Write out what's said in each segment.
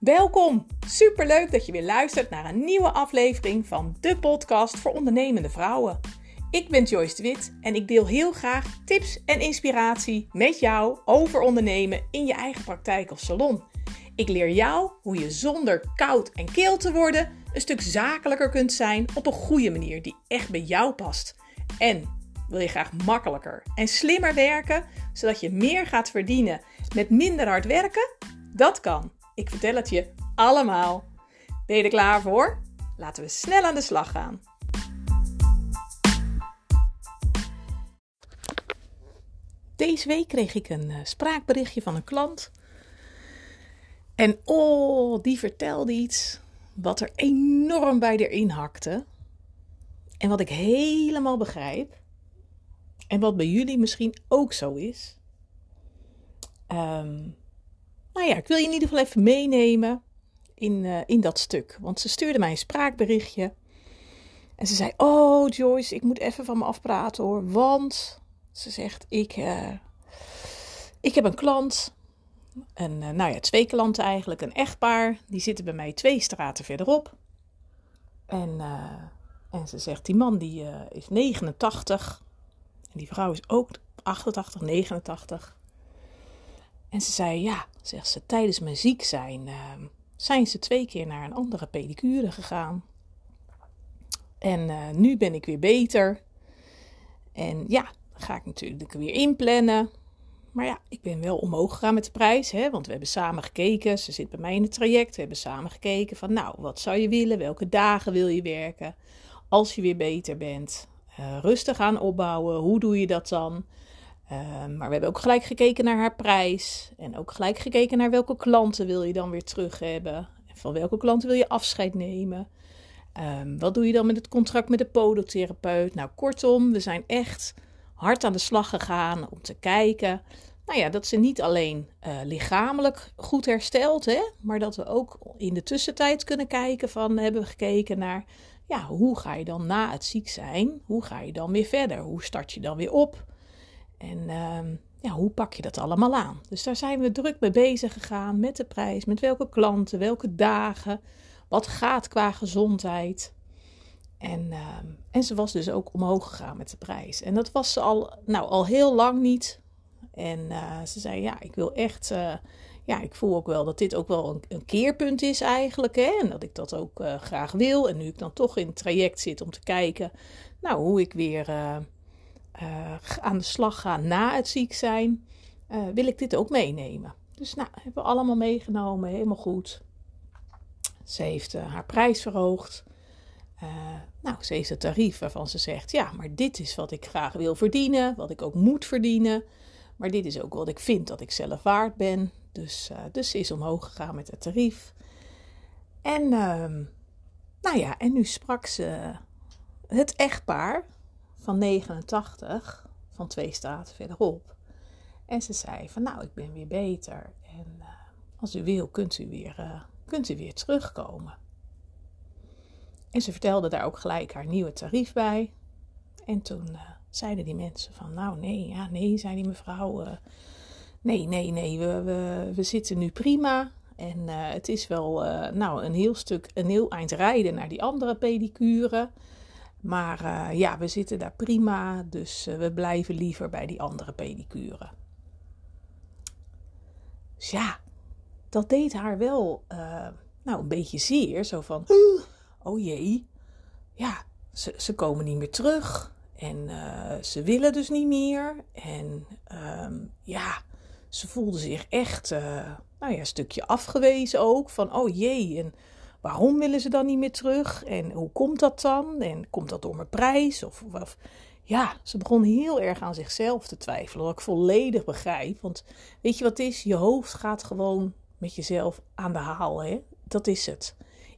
Welkom! Superleuk dat je weer luistert naar een nieuwe aflevering van de podcast voor ondernemende vrouwen. Ik ben Joyce de Wit en ik deel heel graag tips en inspiratie met jou over ondernemen in je eigen praktijk of salon. Ik leer jou hoe je zonder koud en keel te worden een stuk zakelijker kunt zijn op een goede manier die echt bij jou past. En wil je graag makkelijker en slimmer werken, zodat je meer gaat verdienen met minder hard werken? Dat kan. Ik vertel het je allemaal. Ben je er klaar voor? Laten we snel aan de slag gaan. Deze week kreeg ik een eh, spraakberichtje van een klant. En oh, die vertelde iets wat er enorm bij erin hakte. En wat ik helemaal begrijp. En wat bij jullie misschien ook zo is. Um, nou ja, ik wil je in ieder geval even meenemen in, uh, in dat stuk. Want ze stuurde mij een spraakberichtje. En ze zei: Oh, Joyce, ik moet even van me afpraten hoor. Want ze zegt: Ik, uh, ik heb een klant. En uh, nou ja, twee klanten eigenlijk. Een echtpaar. Die zitten bij mij twee straten verderop. En, en ze zegt: Die man die is 89. En die vrouw is ook 88, 89. En ze zei, ja, zegt ze, tijdens mijn ziek zijn uh, zijn ze twee keer naar een andere pedicure gegaan. En uh, nu ben ik weer beter. En ja, dan ga ik natuurlijk weer inplannen. Maar ja, ik ben wel omhoog gegaan met de prijs, hè, want we hebben samen gekeken. Ze zit bij mij in het traject. We hebben samen gekeken van, nou, wat zou je willen? Welke dagen wil je werken? Als je weer beter bent. Uh, rustig aan opbouwen. Hoe doe je dat dan? Ehm, maar we hebben ook gelijk gekeken naar haar prijs. En ook gelijk gekeken naar welke klanten wil je dan weer terug hebben. En van welke klanten wil je afscheid nemen. Um, wat doe je dan met het contract met de podotherapeut? Nou, kortom, we zijn echt hard aan de slag gegaan om te kijken. Nou ja, dat ze niet alleen uh, lichamelijk goed herstelt, hè, maar dat we ook in de tussentijd kunnen kijken van hebben we gekeken naar ja, hoe ga je dan na het ziek zijn? Hoe ga je dan weer verder? Hoe start je dan weer op? En uh, ja, hoe pak je dat allemaal aan? Dus daar zijn we druk mee bezig gegaan met de prijs, met welke klanten, welke dagen, wat gaat qua gezondheid. En, uh, en ze was dus ook omhoog gegaan met de prijs. En dat was ze al, nou, al heel lang niet. En uh, ze zei, ja, ik wil echt, uh, ja, ik voel ook wel dat dit ook wel een, een keerpunt is eigenlijk. Hè? En dat ik dat ook uh, graag wil. En nu ik dan toch in het traject zit om te kijken, nou, hoe ik weer uh, aan de slag gaan na het ziek zijn, uh, wil ik dit ook meenemen. Dus nou, hebben we allemaal meegenomen, helemaal goed. Ze heeft uh, haar prijs verhoogd. nou, ze heeft het tarief waarvan ze zegt: ja, maar dit is wat ik graag wil verdienen, wat ik ook moet verdienen. Maar dit is ook wat ik vind dat ik zelf waard ben. Dus, dus ze is omhoog gegaan met het tarief. En, ehm, nou ja, en nu sprak ze het echtpaar van 89, van twee straten verderop. En ze zei van nou, ik ben weer beter. En uh, als u wil, kunt u, weer, uh, kunt u weer terugkomen. En ze vertelde daar ook gelijk haar nieuwe tarief bij. En toen uh, zeiden die mensen van nou nee, ja nee, zei die mevrouw. nee, nee, nee, we, we, we zitten nu prima. En het is wel nou, een heel stuk, een heel eind rijden naar die andere pedicure. Maar uh, ja, we zitten daar prima, dus uh, we blijven liever bij die andere pedicure. Dus ja, dat deed haar wel uh, nou, een beetje zeer. Zo van, oh jee, ja, ze, ze komen niet meer terug. En ze willen dus niet meer. En um, ja, ze voelde zich echt nou ja, een stukje afgewezen ook. Van, oh jee, en Waarom willen ze dan niet meer terug? En hoe komt dat dan? En komt dat door mijn prijs? Of, of ja, ze begon heel erg aan zichzelf te twijfelen. Wat ik volledig begrijp. Want weet je wat het is? Je hoofd gaat gewoon met jezelf aan de haal. Hè? Dat is het.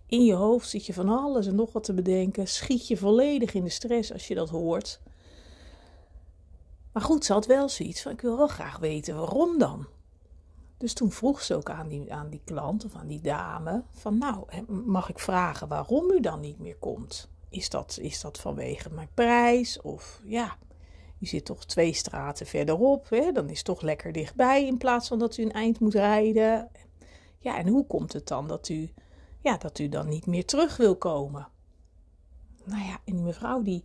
In je hoofd zit je van alles en nog wat te bedenken. Schiet je volledig in de stress als je dat hoort. Maar goed, ze had wel zoiets van: ik wil wel graag weten waarom dan. Dus toen vroeg ze ook aan die, aan die klant of aan die dame: van nou, mag ik vragen waarom u dan niet meer komt? Is dat, is dat vanwege mijn prijs? Of ja, u zit toch twee straten verderop, hè? dan is het toch lekker dichtbij in plaats van dat u een eind moet rijden. Ja, en hoe komt het dan dat u, ja, dat u dan niet meer terug wil komen? Nou ja, en die mevrouw die,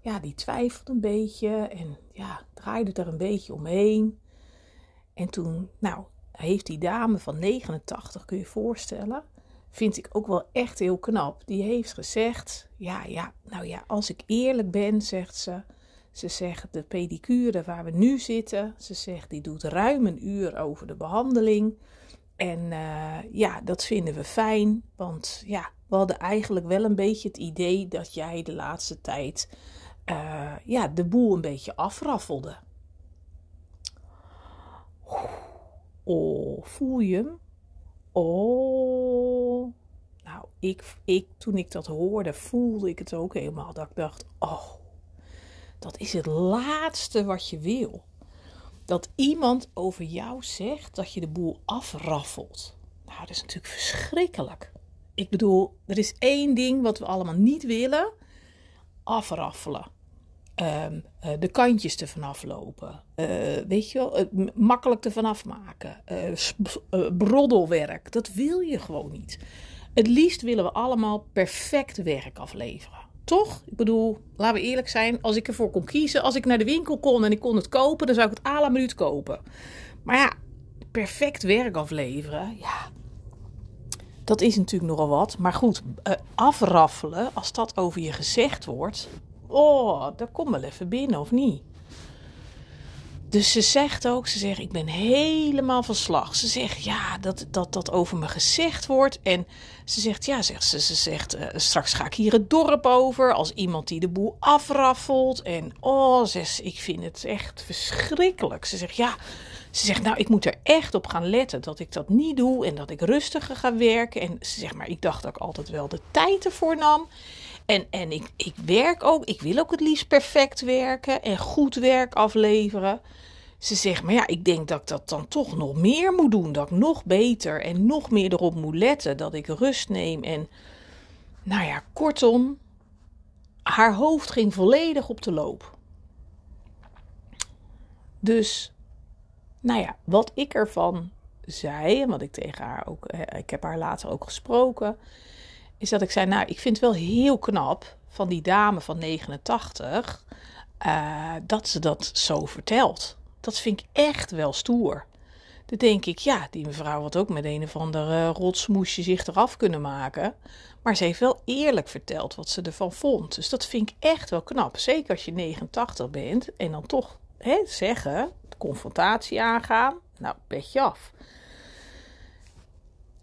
ja, die twijfelt een beetje en ja, draaide er een beetje omheen. En toen, nou, heeft die dame van 89, kun je je voorstellen, vind ik ook wel echt heel knap. Die heeft gezegd: Ja, ja, nou ja, als ik eerlijk ben, zegt ze. Ze zegt de pedicure waar we nu zitten, ze zegt die doet ruim een uur over de behandeling. En uh, ja, dat vinden we fijn, want ja, we hadden eigenlijk wel een beetje het idee dat jij de laatste tijd uh, ja, de boel een beetje afraffelde. Oh, voel je hem? Oh. Nou, ik, ik, toen ik dat hoorde, voelde ik het ook helemaal. Dat ik dacht, oh, dat is het laatste wat je wil. Dat iemand over jou zegt dat je de boel afraffelt. Nou, dat is natuurlijk verschrikkelijk. Ik bedoel, er is één ding wat we allemaal niet willen: afraffelen. Ehm, eh, de kantjes er vanaf lopen. Uh, weet je wel, makkelijk er vanaf maken. Uh, broddelwerk, dat wil je gewoon niet. Het liefst willen we allemaal perfect werk afleveren. Toch? Ik bedoel, laten we eerlijk zijn. Als ik ervoor kon kiezen, als ik naar de winkel kon en ik kon het kopen, dan zou ik het à la minuut kopen. Maar ja, perfect werk afleveren, ja, dat is natuurlijk nogal wat. Maar goed, afraffelen, als dat over je gezegd wordt, oh, dat komt wel even binnen, of niet? Dus ze zegt ook, ze zegt, ik ben helemaal van slag. Ze zegt, ja, dat dat, dat over me gezegd wordt. En ze zegt, ja, zegt ze, ze zegt, uh, straks ga ik hier het dorp over als iemand die de boel afraffelt. En oh, zegt ik vind het echt verschrikkelijk. Ze zegt, ja, ze zegt, nou, ik moet er echt op gaan letten dat ik dat niet doe en dat ik rustiger ga werken. En ze zegt, maar ik dacht dat ik altijd wel de tijd ervoor nam. En, en ik, ik werk ook, ik wil ook het liefst perfect werken en goed werk afleveren. Ze zegt, maar ja, ik denk dat ik dat dan toch nog meer moet doen. Dat ik nog beter en nog meer erop moet letten. Dat ik rust neem. En nou ja, kortom, haar hoofd ging volledig op de loop. Dus, nou ja, wat ik ervan zei en wat ik tegen haar ook, ik heb haar later ook gesproken is dat ik zei, nou, ik vind het wel heel knap van die dame van 89 uh, eh, dat ze dat zo vertelt. Dat vind ik echt wel stoer. Dan denk ik, ja, die mevrouw had ook met een of ander rotsmoesje zich eraf kunnen maken. Maar ze heeft wel eerlijk verteld wat ze ervan vond. Dus dat vind ik echt wel knap. Zeker als je 89 bent en dan toch hè, zeggen, de confrontatie aangaan. Nou, petje af.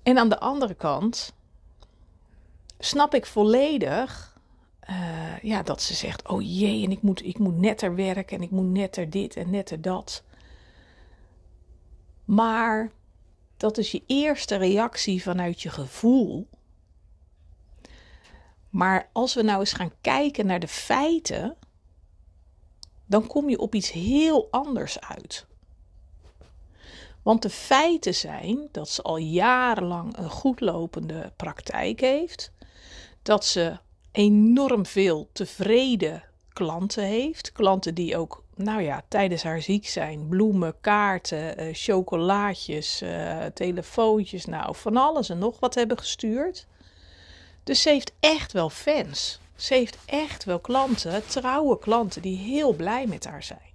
En aan de andere kant snap ik volledig uh, ja, dat ze zegt: Oh jee, en ik moet, ik moet netter werken en ik moet netter dit en netter dat. Maar dat is je eerste reactie vanuit je gevoel. Maar als we nou eens gaan kijken naar de feiten, dan kom je op iets heel anders uit. Want de feiten zijn dat ze al jarenlang een goedlopende praktijk heeft dat ze enorm veel tevreden klanten heeft. Klanten die ook, nou ja, tijdens haar ziek zijn, bloemen, kaarten, uh, chocolaatjes, uh, telefoontjes, nou, van alles en nog wat hebben gestuurd. Dus ze heeft echt wel fans. Ze heeft echt wel klanten, trouwe klanten, die heel blij met haar zijn.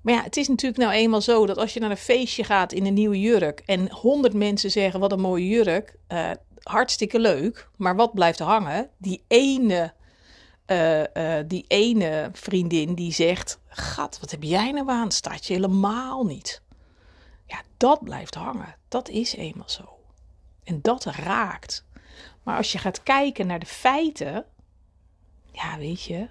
Maar ja, het is natuurlijk nou eenmaal zo dat als je naar een feestje gaat in een nieuwe jurk en honderd mensen zeggen wat een mooie jurk, uh, hartstikke leuk. Maar wat blijft hangen? Die ene, uh, die ene vriendin die zegt: Gat, wat heb jij nou aan? Staat je helemaal niet. Ja, dat blijft hangen. Dat is eenmaal zo. En dat raakt. Maar als je gaat kijken naar de feiten, ja, weet je,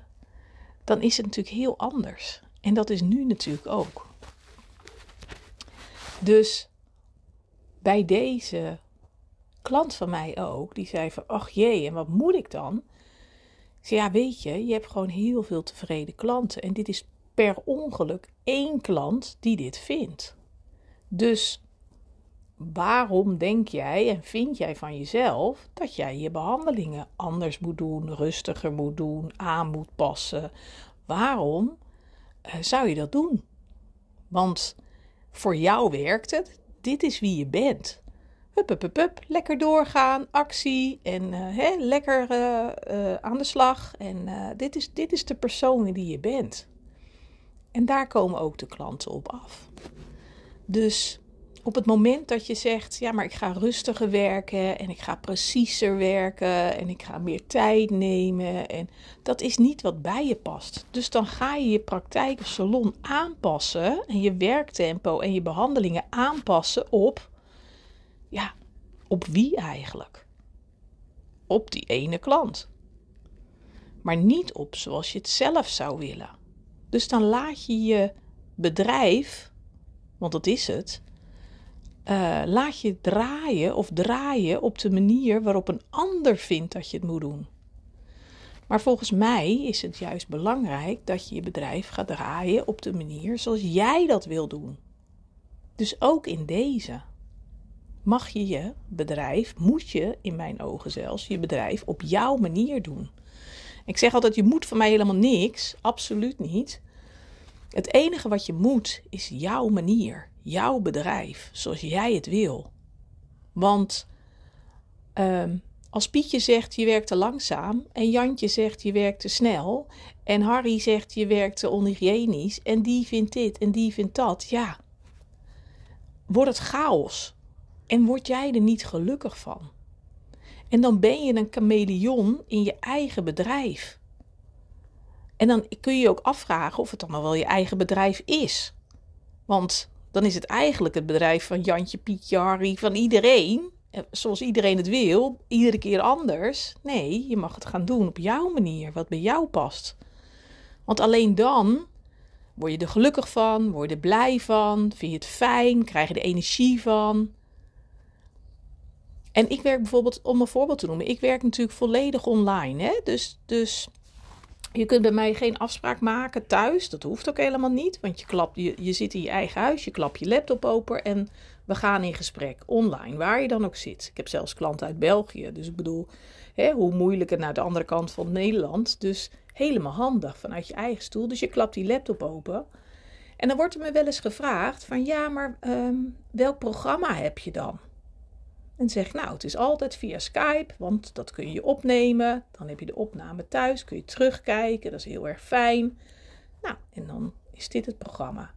dan is het natuurlijk heel anders. En dat is nu natuurlijk ook. Dus bij deze klant van mij ook, die zei van, ach jee, en wat moet ik dan? Ik zei, ja, weet je, je hebt gewoon heel veel tevreden klanten. En dit is per ongeluk één klant die dit vindt. Dus waarom denk jij en vind jij van jezelf dat jij je behandelingen anders moet doen, rustiger moet doen, aan moet passen? Waarom eh, zou je dat doen? Want voor jou werkt het, dit is wie je bent. Hup, hup, hup, hup. Lekker doorgaan, actie en uh, lekker uh, uh, aan de slag. En dit, is, dit is de persoon die je bent. En daar komen ook de klanten op af. Dus op het moment dat je zegt, ja, maar ik ga rustiger werken en ik ga preciezer werken en ik ga meer tijd nemen en dat is niet wat bij je past. Dus dan ga je je praktijk of salon aanpassen en je werktempo en je behandelingen aanpassen op, ja, op wie eigenlijk? Op die ene klant. Maar niet op zoals je het zelf zou willen. Dus dan laat je je bedrijf, want dat is het, uh, laat je draaien of draaien op de manier waarop een ander vindt dat je het moet doen. Maar volgens mij is het juist belangrijk dat je je bedrijf gaat draaien op de manier zoals jij dat wil doen. Dus ook in deze mag je je bedrijf, moet je in mijn ogen zelfs, je bedrijf op jouw manier doen. Ik zeg altijd, je moet van mij helemaal niks, absoluut niet. Het enige wat je moet is jouw manier, jouw bedrijf, zoals jij het wil. Want um, als Pietje zegt je werkt te langzaam en Jantje zegt je werkt te snel en Harry zegt je werkt te onhygiënisch en die vindt dit en die vindt dat, ja, wordt het chaos en word jij er niet gelukkig van. En dan ben je een chameleon in je eigen bedrijf. En dan kun je je ook afvragen of het dan wel je eigen bedrijf is. Want dan is het eigenlijk het bedrijf van Jantje, Pietje, Harry, van iedereen. Eh, zoals iedereen het wil, iedere keer anders. Nee, je mag het gaan doen op jouw manier, wat bij jou past. Want alleen dan word je er gelukkig van, word je er blij van, vind je het fijn, krijg je er energie van. En ik werk bijvoorbeeld, om een voorbeeld te noemen, ik werk natuurlijk volledig online. Hè? Dus, dus je kunt bij mij geen afspraak maken thuis. Dat hoeft ook helemaal niet. Want je, klapt, je, je zit in je eigen huis, je klapt je laptop open en we gaan in gesprek online, waar je dan ook zit. Ik heb zelfs klanten uit België. Dus ik bedoel, hè, hoe moeilijker naar de andere kant van Nederland. Dus helemaal handig vanuit je eigen stoel. Dus je klapt die laptop open. En dan wordt er me wel eens gevraagd van ja, maar um, welk programma heb je dan? En zeg, nou, het is altijd via Skype, want dat kun je opnemen. Dan heb je de opname thuis, kun je terugkijken, dat is heel erg fijn. Nou, en dan is dit het programma.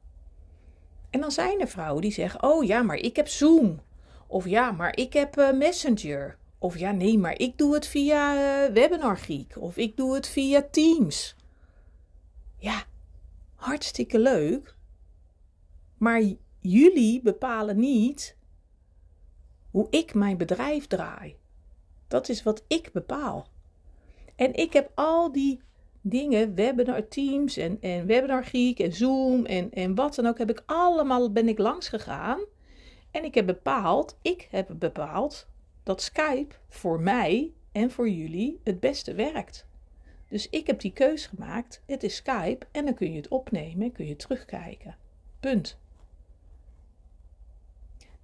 En dan zijn er vrouwen die zeggen, oh ja, maar ik heb Zoom. Of ja, maar ik heb uh, Messenger. Of ja, nee, maar ik doe het via uh, Webinar Geek. Of ik doe het via Teams. Ja, hartstikke leuk. Maar jullie bepalen niet hoe ik mijn bedrijf draai. Dat is wat ik bepaal. En ik heb al die dingen, webinar Teams en, en Webinar Geek en Zoom en, en wat dan ook, heb ik allemaal, ben ik langs gegaan. En ik heb bepaald, ik heb bepaald dat Skype voor mij en voor jullie het beste werkt. Dus ik heb die keus gemaakt. Het is Skype en dan kun je het opnemen en kun je terugkijken. Punt.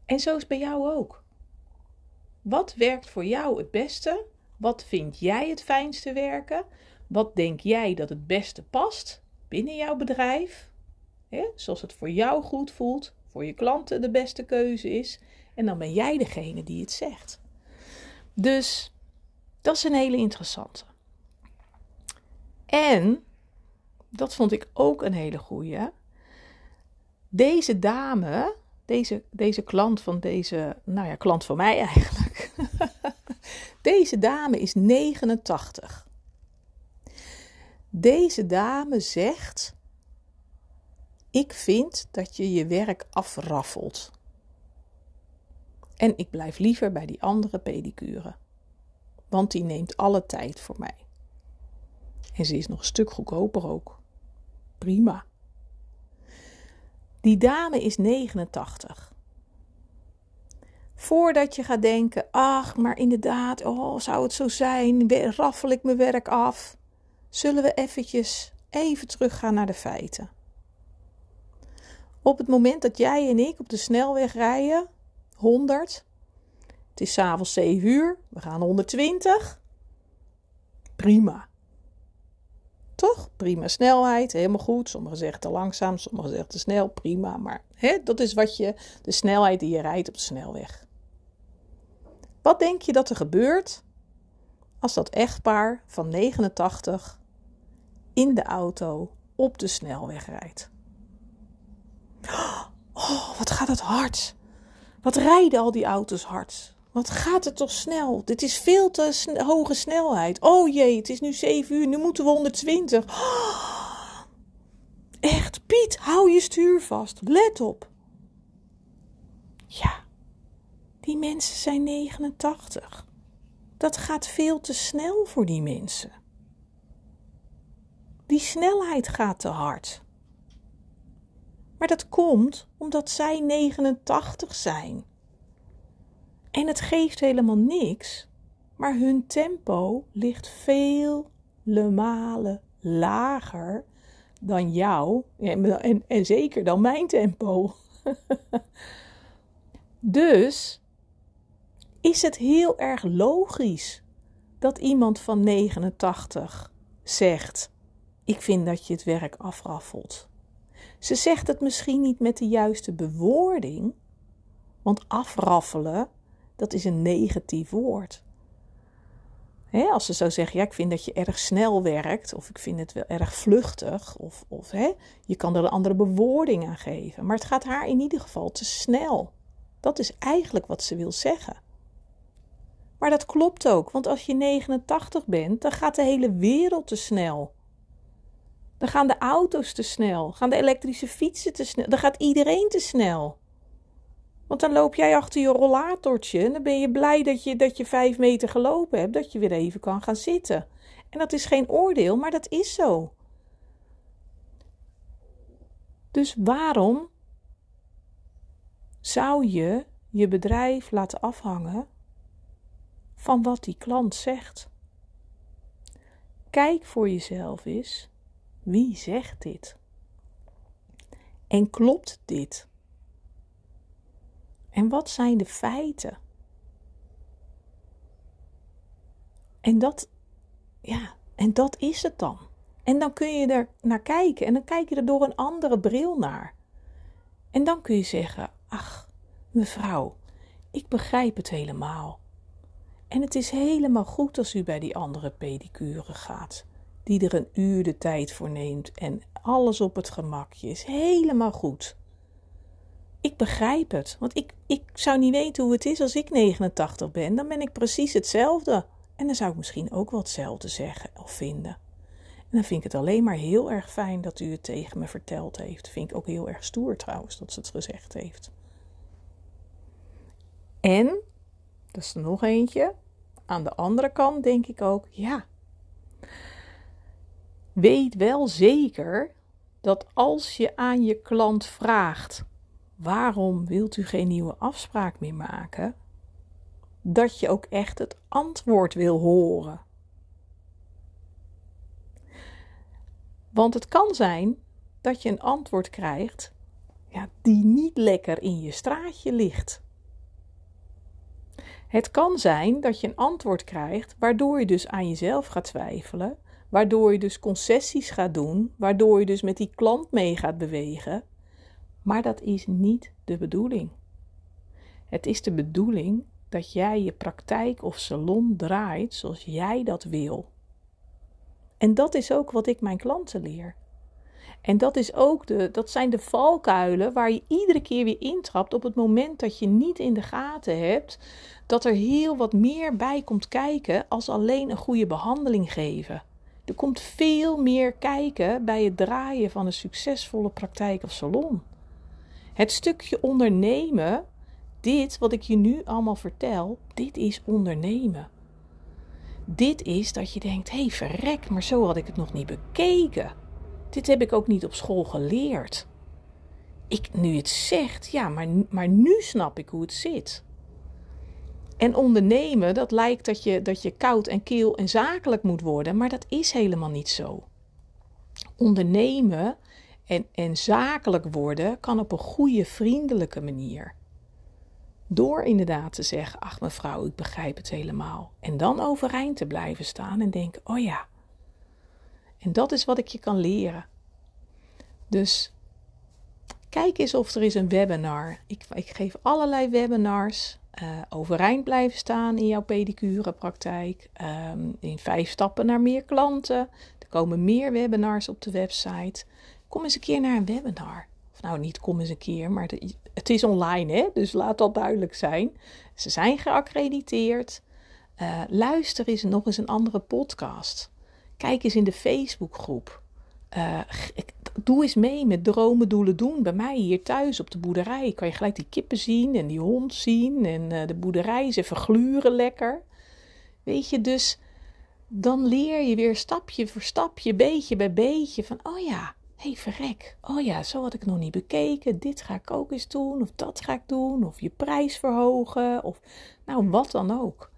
En zo is bij jou ook. Wat werkt voor jou het beste? Wat vind jij het fijnste werken? Wat denk jij dat het beste past binnen jouw bedrijf? zoals het voor jou goed voelt, voor je klanten de beste keuze is. En dan ben jij degene die het zegt. Dus dat is een hele interessante. En dat vond ik ook een hele goeie. Deze dame, deze, deze klant van deze, nou ja, klant van mij eigenlijk Deze dame is 89. Deze dame zegt: Ik vind dat je je werk afraffelt. En ik blijf liever bij die andere pedicure. Want die neemt alle tijd voor mij. En ze is nog een stuk goedkoper ook. Prima. Die dame is 89. Voordat je gaat denken, ach, maar inderdaad, oh, zou het zo zijn? Raffel ik mijn werk af? Zullen we eventjes even teruggaan naar de feiten. Op het moment dat jij en ik op de snelweg rijden, 100, het is s'avonds 7 uur, we gaan 120, prima. Toch? Prima snelheid, helemaal goed. Sommigen zeggen te langzaam, sommigen zeggen te snel, prima. Maar hè, dat is wat je, de snelheid die je rijdt op de snelweg. Wat denk je dat er gebeurt als dat echtpaar van 89 in de auto op de snelweg rijdt? Oh, wat gaat het hard. Wat rijden al die auto's hard. Wat gaat het toch snel? Dit is veel te hoge snelheid. Oh jee, het is nu 7 uur, nu moeten we 120. Oh, echt, Piet, hou je stuur vast. Let op. Ja, die mensen zijn 89. Dat gaat veel te snel voor die mensen. Die snelheid gaat te hard. Maar dat komt omdat zij 89 zijn. En het geeft helemaal niks, maar hun tempo ligt vele malen lager dan jou en, en, en zeker dan mijn tempo. dus is het heel erg logisch dat iemand van 89 zegt: Ik vind dat je het werk afraffelt. Ze zegt het misschien niet met de juiste bewoording, want afraffelen, dat is een negatief woord. als ze zou zeggen, ik vind dat je erg snel werkt, of ik vind het wel erg vluchtig, of, of je kan er een andere bewoording aan geven. Maar het gaat haar in ieder geval te snel. Dat is eigenlijk wat ze wil zeggen. Maar dat klopt ook, want als je 89 bent, dan gaat de hele wereld te snel. Dan gaan de auto's te snel, gaan de elektrische fietsen te snel, dan gaat iedereen te snel. Want dan loop jij achter je rollatortje en dan ben je blij dat je, dat je vijf meter gelopen hebt, dat je weer even kan gaan zitten. En dat is geen oordeel, maar dat is zo. Dus waarom zou je je bedrijf laten afhangen van wat die klant zegt? Kijk voor jezelf eens wie zegt dit? En klopt dit? En wat zijn de feiten? En dat, ja, en dat is het dan. En dan kun je er naar kijken en dan kijk je er door een andere bril naar. En dan kun je zeggen: Ach, mevrouw, ik begrijp het helemaal. En het is helemaal goed als u bij die andere pedicure gaat die er een uur de tijd voor neemt en alles op het gemakje is. Helemaal goed. Ik begrijp het, want ik, ik zou niet weten hoe het is als ik 89 ben. Dan ben ik precies hetzelfde. En dan zou ik misschien ook wel hetzelfde zeggen of vinden. En dan vind ik het alleen maar heel erg fijn dat u het tegen me verteld heeft. Vind ik ook heel erg stoer trouwens dat ze het gezegd heeft. En, dat is nog eentje. Aan de andere kant denk ik ook, ja, Weet wel zeker dat als je aan je klant vraagt: waarom wilt u geen nieuwe afspraak meer maken? Dat je ook echt het antwoord wil horen. Want het kan zijn dat je een antwoord krijgt ja, die niet lekker in je straatje ligt. Het kan zijn dat je een antwoord krijgt waardoor je dus aan jezelf gaat twijfelen Waardoor je dus concessies gaat doen, waardoor je dus met die klant mee gaat bewegen. Maar dat is niet de bedoeling. Het is de bedoeling dat jij je praktijk of salon draait zoals jij dat wil. En dat is ook wat ik mijn klanten leer. En dat, is ook de, dat zijn de valkuilen waar je iedere keer weer intrapt op het moment dat je niet in de gaten hebt dat er heel wat meer bij komt kijken als alleen een goede behandeling geven. Er komt veel meer kijken bij het draaien van een succesvolle praktijk of salon. Het stukje ondernemen, dit wat ik je nu allemaal vertel, dit is ondernemen. Dit is dat je denkt: hé, hey, verrek, maar zo had ik het nog niet bekeken. Dit heb ik ook niet op school geleerd. Ik, nu het zegt, ja, maar, maar nu snap ik hoe het zit. En ondernemen, dat lijkt dat je, dat je koud en keel en zakelijk moet worden, maar dat is helemaal niet zo. Ondernemen en, en zakelijk worden kan op een goede, vriendelijke manier. Door inderdaad te zeggen: Ach, mevrouw, ik begrijp het helemaal. En dan overeind te blijven staan en denken: Oh ja. En dat is wat ik je kan leren. Dus kijk eens of er is een webinar. Ik, ik geef allerlei webinars. Uh, overeind blijven staan in jouw pedicurepraktijk. Um, in vijf stappen naar meer klanten. Er komen meer webinars op de website. Kom eens een keer naar een webinar. Of nou, niet kom eens een keer, maar het is online, hè? dus laat dat duidelijk zijn. Ze zijn geaccrediteerd. Uh, luister eens nog eens een andere podcast. Kijk eens in de Facebookgroep. Uh, doe eens mee met dromen, doelen, doen. Bij mij hier thuis op de boerderij kan je gelijk die kippen zien en die hond zien. En uh, de boerderij is even gluren lekker. Weet je, dus dan leer je weer stapje voor stapje, beetje bij beetje van, oh ja, hé hey, verrek, oh ja, zo had ik nog niet bekeken. Dit ga ik ook eens doen, of dat ga ik doen, of je prijs verhogen, of nou wat dan ook.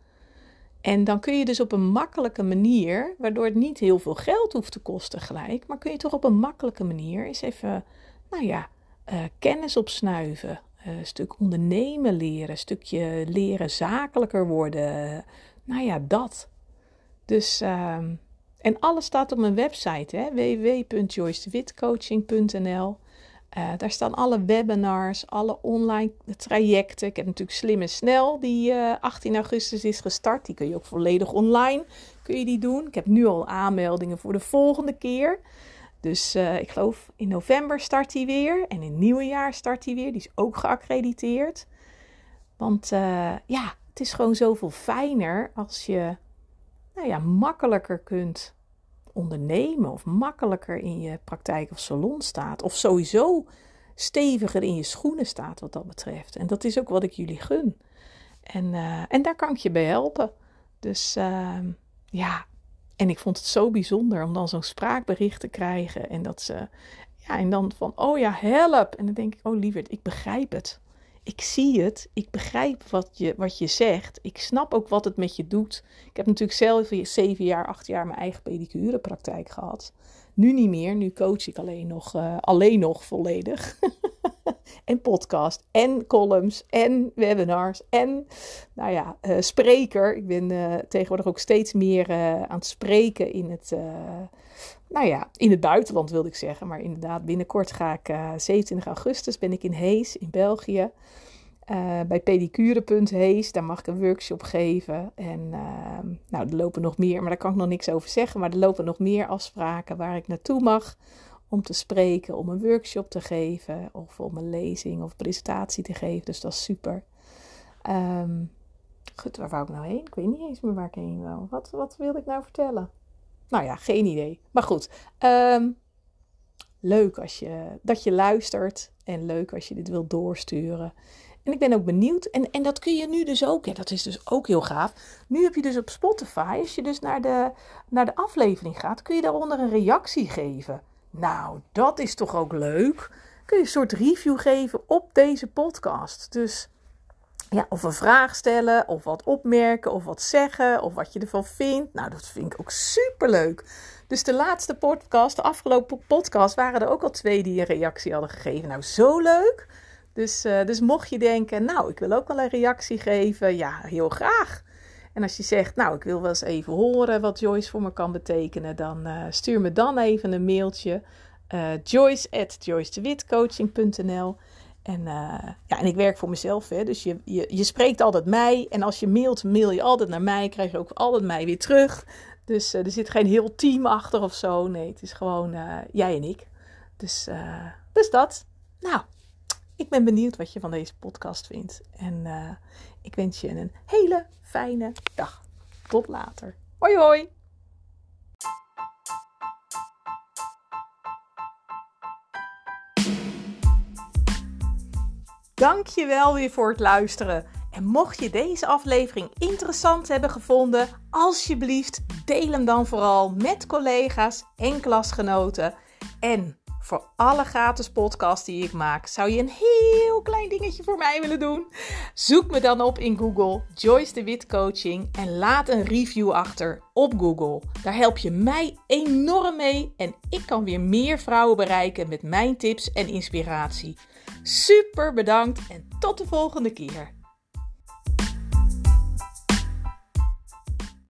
En dan kun je dus op een makkelijke manier, waardoor het niet heel veel geld hoeft te kosten gelijk, maar kun je toch op een makkelijke manier eens even, nou ja, uh, kennis opsnuiven. Een stuk ondernemen leren, stukje leren zakelijker worden. Nou ja, dat. Dus, uh, en alles staat op mijn website, www.joycedewitcoaching.nl. Uh, daar staan alle webinars, alle online trajecten. Ik heb natuurlijk Slim en Snel, die uh, eh, 18 augustus is gestart. Die kun je ook volledig online kun je die doen. Ik heb nu al aanmeldingen voor de volgende keer. Dus uh, ik geloof in november start die weer. En in het nieuwe jaar start die weer. Die is ook geaccrediteerd. Want ja, het is gewoon zoveel fijner als je nou ja, makkelijker kunt ondernemen of makkelijker in je praktijk of salon staat. Of sowieso steviger in je schoenen staat wat dat betreft. En dat is ook wat ik jullie gun. En, uh, en daar kan ik je bij helpen. Dus uh, ja, en ik vond het zo bijzonder om dan zo'n spraakbericht te krijgen. En dat ze, ja, en dan van, oh ja, help. En dan denk ik, oh lieverd, ik begrijp het ik zie het, ik begrijp wat je, wat je zegt, ik snap ook wat het met je doet. Ik heb natuurlijk zelf zeven jaar, acht jaar mijn eigen pedicurepraktijk gehad. Nu niet meer, nu coach ik alleen nog, uh, alleen nog volledig. en podcast, en columns, en webinars, en nou ja, uh, spreker. Ik ben uh, tegenwoordig ook steeds meer aan het spreken in het nou ja, in het buitenland wilde ik zeggen. Maar inderdaad, binnenkort ga ik uh, eh, 27 augustus ben ik in Hees in België. Uh, bij pedicure.hees, daar mag ik een workshop geven. En uh, nou, er lopen nog meer, maar daar kan ik nog niks over zeggen. Maar er lopen nog meer afspraken waar ik naartoe mag om te spreken, om een workshop te geven of om een lezing of presentatie te geven. Dus dat is super. Um, goed, waar wou ik nou heen? Ik weet niet eens meer waar ik heen wil. Wat, wat wilde ik nou vertellen? Nou ja, geen idee. Maar goed, um, leuk als je, dat je luistert en leuk als je dit wilt doorsturen. En ik ben ook benieuwd, en, en dat kun je nu dus ook, en dat is dus ook heel gaaf. Nu heb je dus op Spotify, als je dus naar de, naar de aflevering gaat, kun je daaronder een reactie geven. Nou, dat is toch ook leuk? Kun je een soort review geven op deze podcast. Dus ja, of een vraag stellen, of wat opmerken, of wat zeggen, of wat je ervan vindt. Nou, dat vind ik ook super leuk. Dus de laatste podcast, de afgelopen podcast, waren er ook al twee die een reactie hadden gegeven. Nou, zo leuk. Dus, uh, dus mocht je denken, nou, ik wil ook wel een reactie geven, ja, heel graag. En als je zegt, nou, ik wil wel eens even horen wat Joyce voor me kan betekenen, dan uh, stuur me dan even een mailtje. Uh, joyce at en, uh, ja, en ik werk voor mezelf, hè, dus je, je, je spreekt altijd mij. En als je mailt, mail je altijd naar mij, krijg je ook altijd mij weer terug. Dus uh, er zit geen heel team achter of zo. Nee, het is gewoon uh, jij en ik. Dus, dus dat. Nou, ik ben benieuwd wat je van deze podcast vindt. En ik wens je een hele fijne dag. Tot later. Hoi hoi! Dank je wel weer voor het luisteren. En mocht je deze aflevering interessant hebben gevonden, alsjeblieft deel hem dan vooral met collega's en klasgenoten. En voor alle gratis podcasts die ik maak, zou je een heel klein dingetje voor mij willen doen? Zoek me dan op in Google, Joyce de Wit Coaching, en laat een review achter op Google. Daar help je mij enorm mee en ik kan weer meer vrouwen bereiken met mijn tips en inspiratie. Super bedankt en tot de volgende keer.